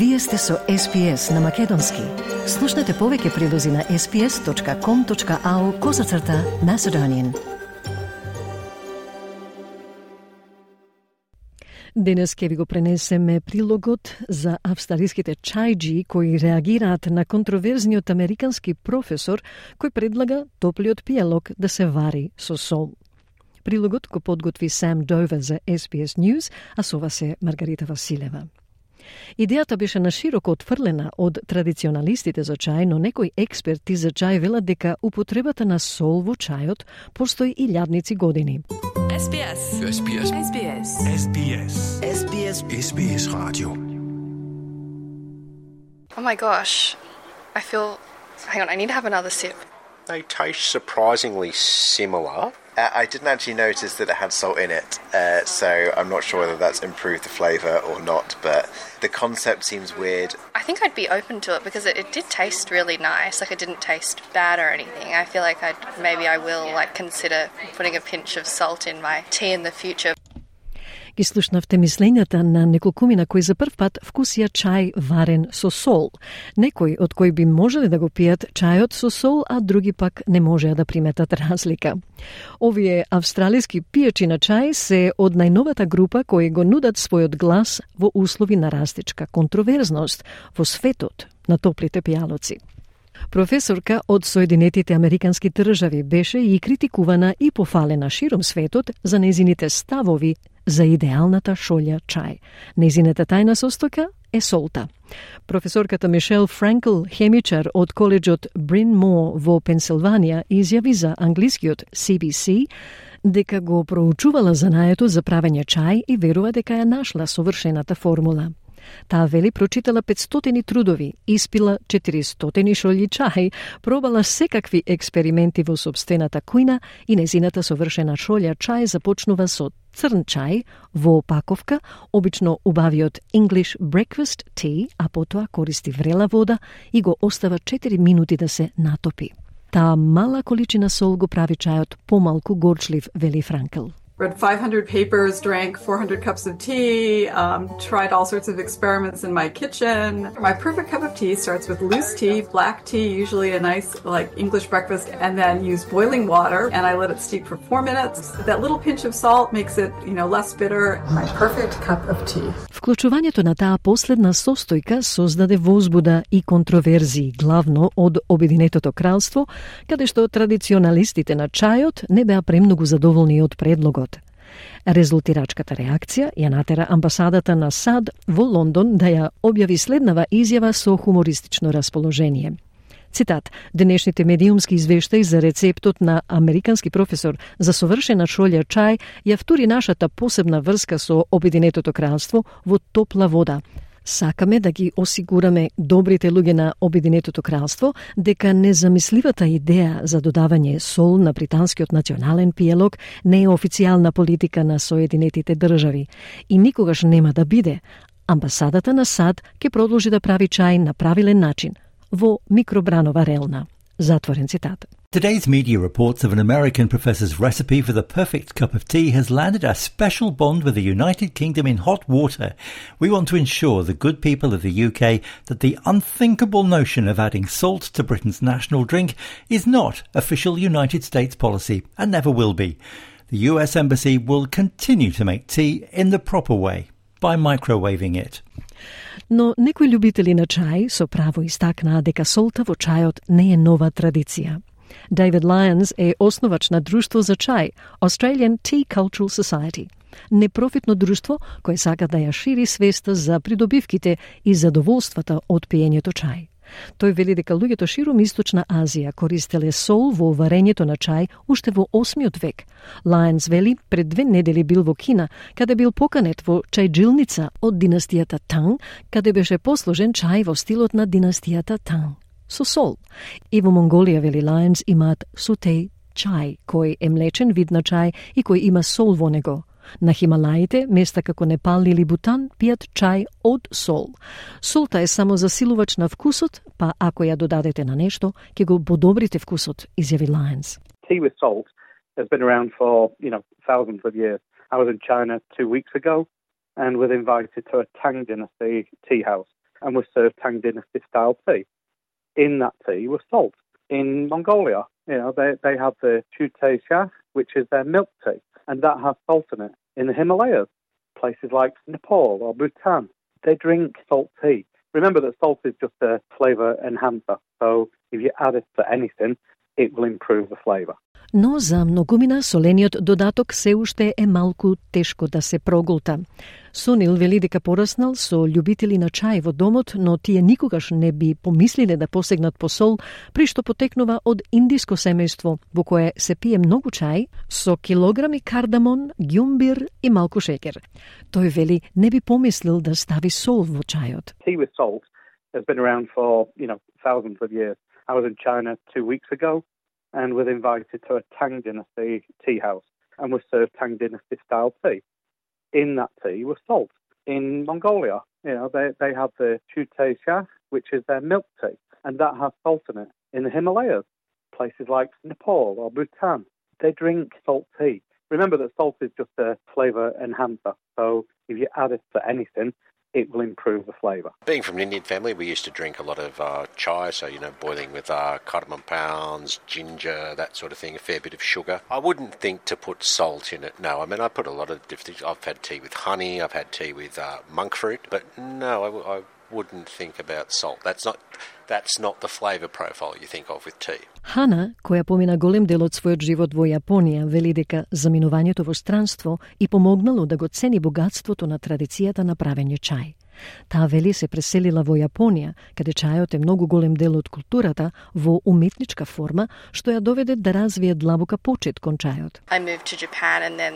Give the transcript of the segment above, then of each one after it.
Вие сте со SPS на Македонски. Слушнете повеќе прилози на sps.com.au козацрта на Седонин. Денес ќе ви го пренесеме прилогот за австралиските чајджи кои реагираат на контроверзниот американски професор кој предлага топлиот пијалок да се вари со сол. Прилогот го подготви Сам Дове за SBS News, а со вас е Маргарита Василева. Идејата беше на широко отфрлена од традиционалистите за чај, но некои експерти за чај велат дека употребата на сол во чајот постои и лјадници години. SBS. SBS. SBS. SBS. SBS. SBS Radio. Oh my gosh. I feel. Hang on, I need to have another sip. They taste surprisingly similar. Uh, I didn't actually notice that it had salt in it, uh, so I'm not sure whether that's improved the flavour or not, but the concept seems weird. I think I'd be open to it because it, it did taste really nice. Like it didn't taste bad or anything. I feel like I'd maybe I will like consider putting a pinch of salt in my tea in the future. Ги слушнавте мислењата на неколкумина кои за прв пат вкусија чај варен со сол. Некои од кои би можеле да го пијат чајот со сол, а други пак не можеа да приметат разлика. Овие австралиски пијачи на чај се од најновата група кои го нудат својот глас во услови на растичка контроверзност во светот на топлите пијалоци. Професорка од Соединетите Американски држави беше и критикувана и пофалена широм светот за незините ставови за идеалната шолја чај. Незината тајна состојка е солта. Професорката Мишел Франкл, хемичар од коледжот Брин Мо во Пенсилванија, изјави за англискиот CBC дека го проучувала занаето за правење чај и верува дека ја нашла совршената формула. Таа вели прочитала 500 трудови, испила 400 шолји чај, пробала секакви експерименти во собствената кујна и незината совршена шолја чај започнува со црн чај во опаковка, обично убавиот English breakfast tea, а потоа користи врела вода и го остава 4 минути да се натопи. Таа мала количина сол го прави чајот помалку горчлив, вели Франкл. read 500 papers, drank 400 cups of tea, um, tried all sorts of experiments in my kitchen. My perfect cup of tea starts with loose tea, black tea, usually a nice like English breakfast, and then use boiling water and I let it steep for four minutes. That little pinch of salt makes it, you know, less bitter. My perfect cup of tea. Вклучувањето на таа последна состојка создаде возбуда и контроверзии, главно од Обединетото кралство, каде што традиционалистите на чајот не беа премногу задоволни од предлогот. Резултирачката реакција ја натера амбасадата на САД во Лондон да ја објави следнава изјава со хумористично расположение. Цитат, денешните медиумски извештаи за рецептот на американски професор за совршена шолја чај ја втури нашата посебна врска со Обединетото кралство во топла вода, Сакаме да ги осигураме добрите луѓе на Обединетото кралство дека незамисливата идеја за додавање сол на британскиот национален пиелок не е официјална политика на Соединетите држави и никогаш нема да биде. Амбасадата на САД ќе продолжи да прави чај на правилен начин во микробранова релна. Затворен цитат. Today's media reports of an American professor's recipe for the perfect cup of tea has landed a special bond with the United Kingdom in hot water. We want to ensure the good people of the UK that the unthinkable notion of adding salt to Britain's national drink is not official United States policy and never will be. The US Embassy will continue to make tea in the proper way by microwaving it. Но некои љубители на чај со право истакнаа дека солта во чајот не е нова традиција. David Lyons е основач на Друштво за чај, Australian Tea Cultural Society. Непрофитно друштво кое сака да ја шири свеста за придобивките и задоволствата од пиењето чај. Тој вели дека луѓето широм Источна Азија користеле сол во варењето на чај уште во 8 век. Лајенс вели пред две недели бил во Кина, каде бил поканет во чајджилница од династијата Танг, каде беше послужен чај во стилот на династијата Танг со сол. И во Монголија, вели Лајнс, имаат сутеј чај, кој е млечен вид на чај и кој има сол во него. На Хималаите, места како Непал или Бутан, пијат чај од сол. Солта е само засилувач на вкусот, па ако ја додадете на нешто, ќе го подобрите вкусот, изјави Лајнс. Tea with salt has been around for, you know, thousands of years. I was in China two weeks ago and was invited to a Tang dynasty tea house. and was served Tang Dynasty style tea. In that tea was salt. In Mongolia, you know, they, they have the Chute which is their milk tea, and that has salt in it. In the Himalayas, places like Nepal or Bhutan, they drink salt tea. Remember that salt is just a flavour enhancer, so if you add it to anything, it will improve the flavour. Но за многумина солениот додаток се уште е малку тешко да се проголта. Сонил вели дека пораснал со љубители на чај во домот, но тие никогаш не би помислиле да посегнат по сол, при што потекнува од индиско семејство, во кое се пие многу чај со килограми кардамон, ѓумбир и малку шекер. Тој вели не би помислил да стави сол во чајот. Has been around for, you know, thousands of years. I was in China two weeks ago and was invited to a Tang Dynasty tea house and was served Tang Dynasty style tea. In that tea was salt. In Mongolia, you know, they, they have the Chute Shah, which is their milk tea, and that has salt in it. In the Himalayas, places like Nepal or Bhutan, they drink salt tea. Remember that salt is just a flavour enhancer, so if you add it to anything, it will improve the flavour. Being from an Indian family, we used to drink a lot of uh, chai, so, you know, boiling with uh, cardamom pounds, ginger, that sort of thing, a fair bit of sugar. I wouldn't think to put salt in it, no. I mean, I put a lot of different things. I've had tea with honey, I've had tea with uh, monk fruit, but no, I, I wouldn't think about salt. That's not, that's not the flavor profile you think of with tea. Хана, која помина голем дел од својот живот во Јапонија, вели дека заминувањето во странство и помогнало да го цени богатството на традицијата на правење чај. Таа вели се преселила во Јапонија, каде чајот е многу голем дел од културата во уметничка форма, што ја доведе да развие длабока почет кон чајот. I moved to Japan and then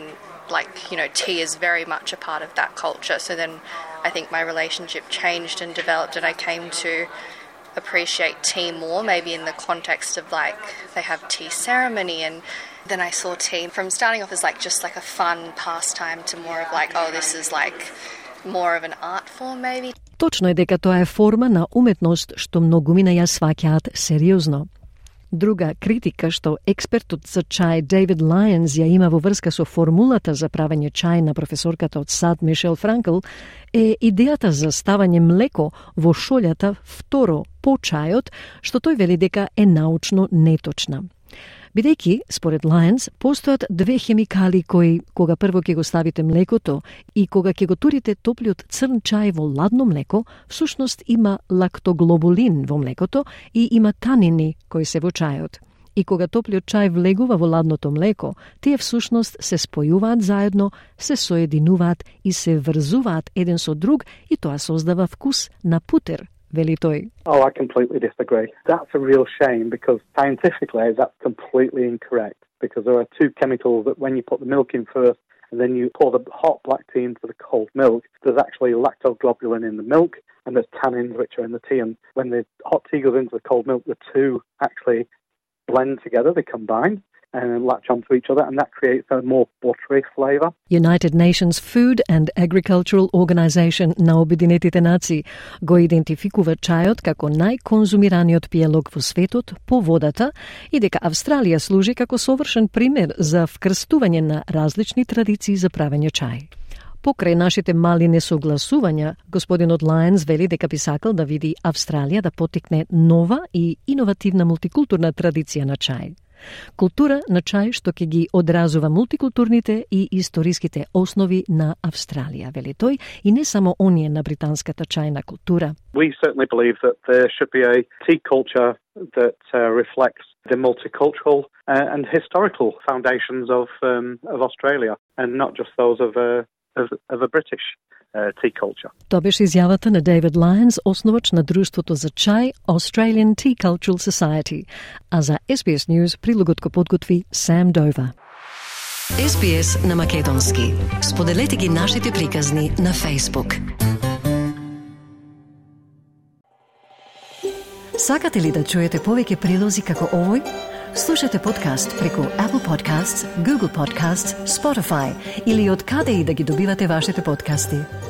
like, you know, tea is very much a part of that culture. So then I think my relationship changed and developed and I came to appreciate tea more, maybe in the context of like they have tea ceremony and then I saw tea from starting off as like just like a fun pastime to more of like, oh, this is like more of an art form maybe. Точно е дека тоа е форма на уметност што многумина ја сваќаат сериозно. Друга критика што експертот за чај Дейвид Лајенс ја има во врска со формулата за правење чај на професорката од САД Мишел Франкл е идејата за ставање млеко во шолјата второ по чајот, што тој вели дека е научно неточна. Бидејќи, според Лајенс, постојат две хемикали кои, кога прво ќе го ставите млекото и кога ќе го турите топлиот црн чај во ладно млеко, всушност има лактоглобулин во млекото и има танини кои се во чајот. И кога топлиот чај влегува во ладното млеко, тие всушност се спојуваат заедно, се соединуваат и се врзуваат еден со друг и тоа создава вкус на путер, Oh, I completely disagree. That's a real shame because scientifically that's completely incorrect because there are two chemicals that when you put the milk in first and then you pour the hot black tea into the cold milk, there's actually lactoglobulin in the milk and there's tannins which are in the tea. And when the hot tea goes into the cold milk, the two actually blend together, they combine. And latch onto each other, and that creates a more buttery flavour. United Nations Food and Agricultural Organization на Обединетите нации го идентификува чајот како најконзумираниот пиелог во светот по водата и дека Австралија служи како совршен пример за вкрстување на различни традиции за правење чај. Покрај нашите мали несогласувања, господинот Лајенс вели дека би сакал да види Австралија да потекне нова и иновативна мултикултурна традиција на чај. Култура на чај што ќе ги одразува мултикултурните и историските основи на Австралија, вели тој, и не само оние на британската чајна култура. We certainly believe that there should be a tea culture that uh, reflects the multicultural uh, and historical foundations of um, of Australia, and not just those of a of, of a British tea culture. Тоа беше изјавата на Дейвид Лајенс, основач на Друштвото за чај Australian Tea Cultural Society, а за SBS News прилогот го подготви Сам Дова. SBS на Македонски. Споделете ги нашите приказни на Facebook. Сакате ли да чуете повеќе прилози како овој? Слушате подкаст преку Apple Podcasts, Google Podcasts, Spotify или од каде и да ги добивате вашите подкасти.